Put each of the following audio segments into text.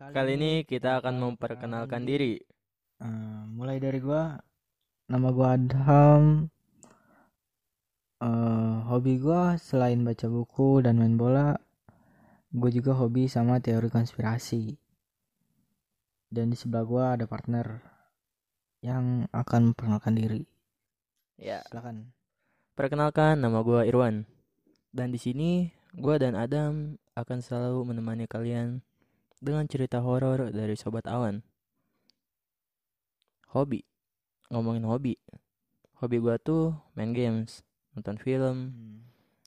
Kali ini kita akan memperkenalkan diri. Eh, mulai dari gua, nama gua Adham. Eh, hobi gua selain baca buku dan main bola, gue juga hobi sama teori konspirasi. Dan di sebelah gua ada partner yang akan memperkenalkan diri. Ya, Silakan. perkenalkan nama gua Irwan. Dan di sini gua dan Adam akan selalu menemani kalian dengan cerita horor dari Sobat Awan. Hobi. Ngomongin hobi. Hobi gua tuh main games, nonton film,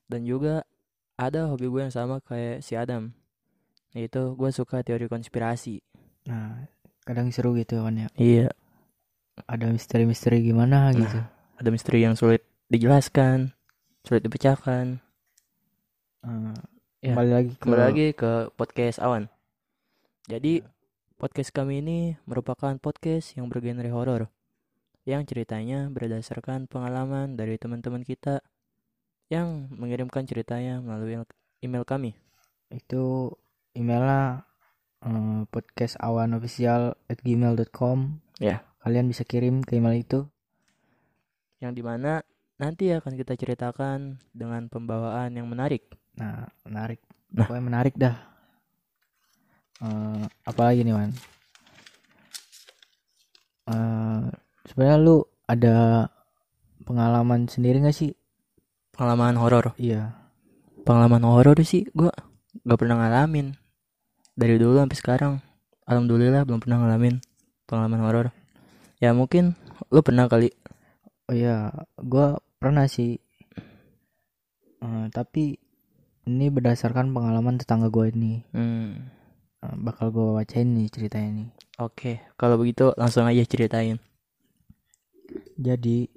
dan juga ada hobi gue yang sama kayak si Adam. Yaitu gue suka teori konspirasi. Nah, kadang seru gitu kan ya. Iya, Ada misteri-misteri gimana Nah, gitu. ada misteri yang sulit dijelaskan, sulit dipecahkan. Eh, Ya, kembali lagi ke Kembali lagi ke podcast Awan. Jadi podcast kami ini merupakan podcast yang bergenre horor, yang ceritanya berdasarkan pengalaman dari teman-teman kita yang mengirimkan ceritanya melalui email kami. itu emailnya eh, podcastawanofficial@gmail.com. Ya. Kalian bisa kirim ke email itu. yang di mana nanti akan kita ceritakan dengan pembawaan yang menarik. Nah, menarik. Nah. Pokoknya menarik dah. Eh, apalagi nih, Man? Eh, sebenarnya lu ada pengalaman sendiri gak sih? Pengalaman horor. Iya. Pengalaman horor sih gua gak pernah ngalamin. Dari dulu sampai sekarang. Alhamdulillah belum pernah ngalamin pengalaman horor. Ya mungkin lu pernah kali. Oh iya, gua pernah sih. Eh, tapi ini berdasarkan pengalaman tetangga gue ini. Hmm, bakal gue bacain nih ceritanya nih. oke. Kalau begitu langsung aja ceritain. Jadi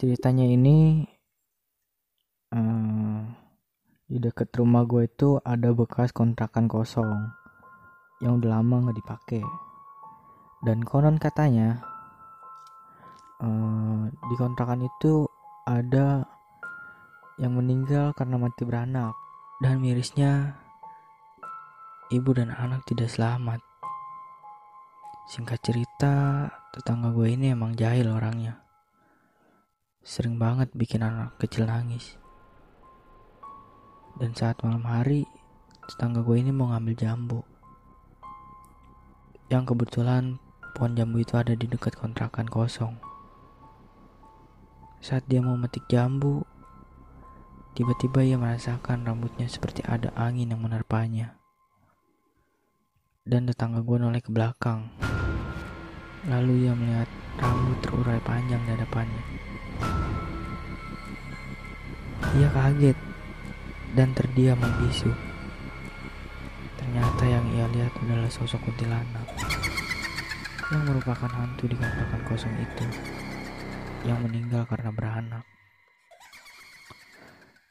ceritanya ini eh di dekat rumah gue itu ada bekas kontrakan kosong yang udah lama nggak dipakai. Dan konon katanya eh di kontrakan itu ada yang meninggal karena mati beranak dan mirisnya ibu dan anak tidak selamat. Singkat cerita, tetangga gue ini emang jahil orangnya. Sering banget bikin anak kecil nangis. Dan saat malam hari, tetangga gue ini mau ngambil jambu. Yang kebetulan pohon jambu itu ada di dekat kontrakan kosong. Saat dia mau metik jambu, tiba-tiba ia merasakan rambutnya seperti ada angin yang menerpanya. Dan tetangga gue noleh ke belakang. Lalu ia melihat rambut terurai panjang di hadapannya. Ia kaget dan terdiam membisu. Ternyata yang ia lihat adalah sosok kuntilanak yang merupakan hantu di kontrakan kosong itu yang meninggal karena beranak.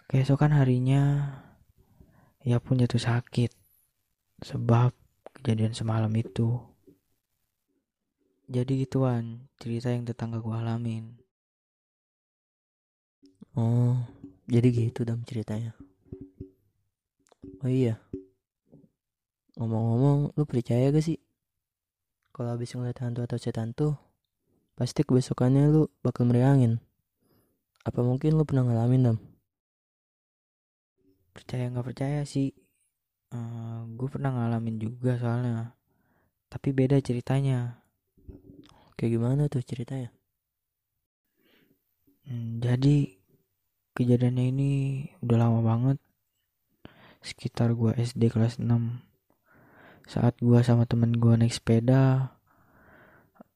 Keesokan harinya, ia pun jatuh sakit sebab kejadian semalam itu. Jadi gituan cerita yang tetangga gua alamin. Oh, jadi gitu dalam ceritanya. Oh iya. Ngomong-ngomong, lu percaya gak sih? Kalau habis ngeliat hantu atau setan tuh, pasti kebesokannya lu bakal meriangin. Apa mungkin lu pernah ngalamin, Dam? Percaya nggak percaya sih, gue pernah ngalamin juga soalnya. Tapi beda ceritanya. Kayak gimana tuh ceritanya? Hmm, jadi kejadiannya ini udah lama banget. Sekitar gua SD kelas 6. Saat gua sama temen gua naik sepeda,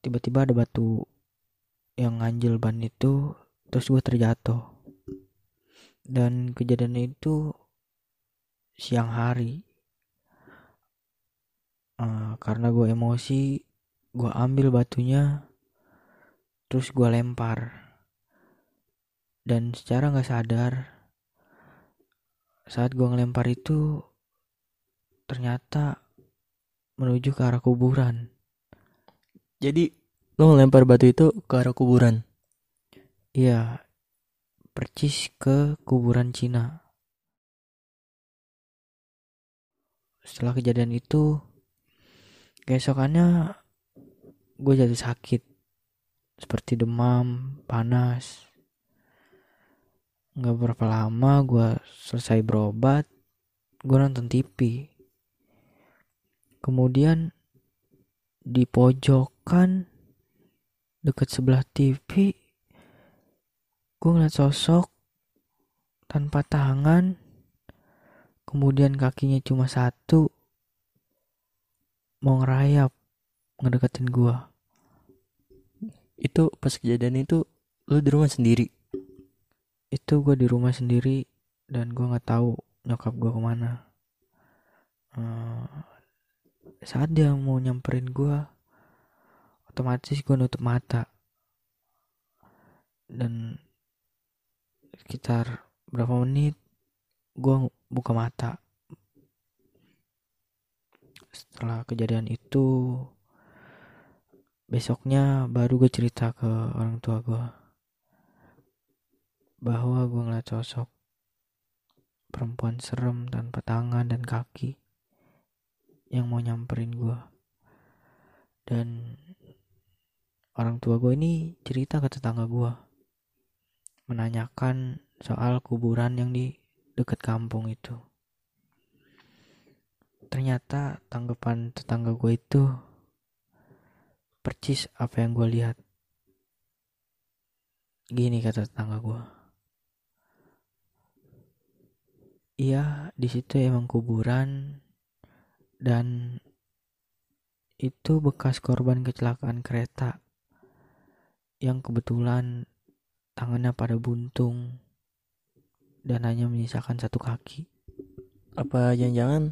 tiba-tiba ada batu yang nganjel ban itu, terus gua terjatuh. Dan kejadiannya itu siang hari. Karena gue emosi, gue ambil batunya, terus gue lempar. Dan secara nggak sadar saat gue ngelempar itu ternyata menuju ke arah kuburan. Jadi, lu ngelempar batu itu ke arah kuburan. iya percis ke kuburan Cina. Setelah kejadian itu keesokannya gue jatuh sakit. Seperti demam panas. Nggak berapa lama gue selesai berobat gue nonton TV kemudian di pojokan deket sebelah TV gue ngeliat sosok tanpa tangan kemudian kakinya cuma satu mau ngerayap ngedeketin gue Itu pas kejadian itu lu di rumah sendiri. itu gue di rumah sendiri dan gue nggak tahu nyokap gue ke mana. Eh, saat dia mau nyamperin gue otomatis gue nutup mata. Dan sekitar berapa menit gue buka mata setelah kejadian itu besoknya baru gue cerita ke orang tua gue bahwa gue ngeliat sosok perempuan serem tanpa tangan dan kaki yang mau nyamperin gue. Dan orang tua gue ini cerita ke tetangga gue menanyakan soal kuburan yang di dekat kampung itu ternyata tanggapan tetangga gue itu percis apa yang gue lihat gini kata tetangga gue Iya, di situ emang kuburan dan itu bekas korban kecelakaan kereta yang kebetulan tangannya pada buntung dan hanya menyisakan satu kaki. Apa jangan-jangan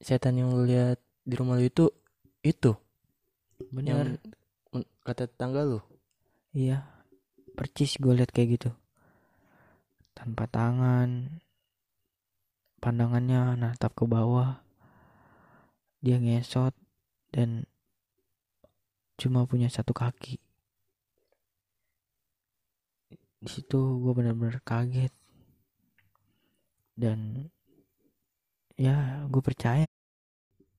setan yang lu lihat di rumah lu itu itu yang Bener. men- kata tetangga lu? Iya, percis gue lihat kayak gitu. Tanpa tangan, pandangannya natap ke bawah. Dia ngesot dan cuma punya satu kaki. Di situ gue benar-benar kaget. Dan ya gue percaya.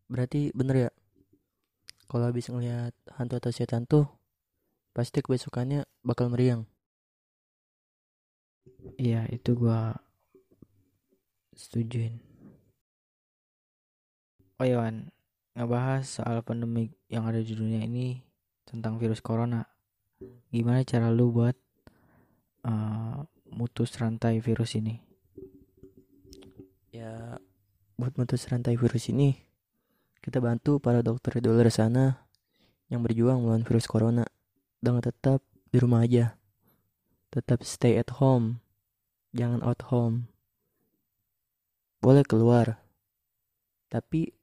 Berarti bener ya? Kalau habis ngelihat hantu atau setan tuh pasti kebesokannya bakal meriang. Iya, itu gue setujuin. Oh iya, Wan. ngebahas soal pandemi yang ada di dunia ini tentang virus corona. Gimana cara lu buat eh, mutus rantai virus ini? Ya buat mutus rantai virus ini kita bantu para dokter di luar sana yang berjuang melawan virus corona dengan tetap di rumah aja. Tetap stay at home. Jangan out home. Boleh keluar. Tapi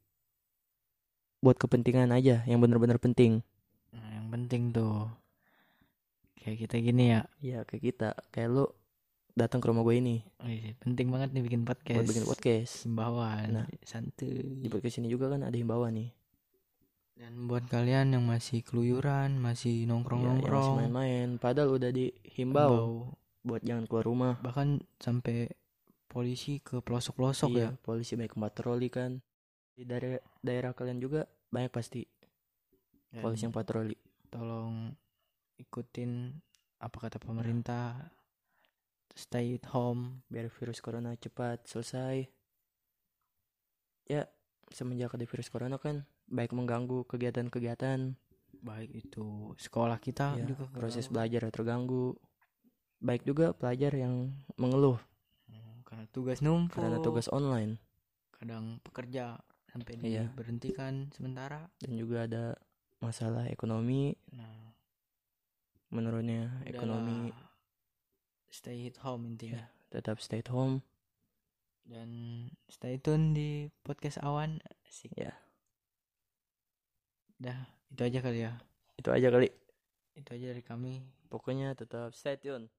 buat kepentingan aja yang benar-benar penting. Nah, yang penting tuh kayak kita gini ya. Ya kayak kita, kayak lu datang ke rumah gue ini Wih, penting banget nih bikin podcast. buat bikin podcast. Himbauan, Nah. santuy. Di podcast ini juga kan ada himbauan nih. Dan buat kalian yang masih keluyuran, masih Ya, nongkrong-nongkrong, main-main. Padahal udah dihimbau himbau. buat jangan keluar rumah. bahkan sampai polisi ke pelosok-pelosok ya. iya, polisi banyak patroli kan. Di daerah daerah kalian juga banyak pasti Dan polisi yang patroli. tolong ikutin apa kata pemerintah. Stay at home. Biar virus corona cepat selesai. Ya, semenjak ada virus corona kan baik mengganggu kegiatan-kegiatan. Baik itu sekolah kita Ya, juga proses belajar terganggu. Baik juga pelajar yang mengeluh Hmm, karena tugas numpuk. karena tugas online kadang pekerja sampai Iya. diberhentikan sementara. dan juga ada masalah ekonomi, Nah, menurunnya ekonomi. Stay at home intinya. tetap stay at home. Dan stay tune di podcast awan. Asik. Ya, Dah, itu aja kali ya. itu aja kali. Itu aja dari kami. Pokoknya tetap stay tune.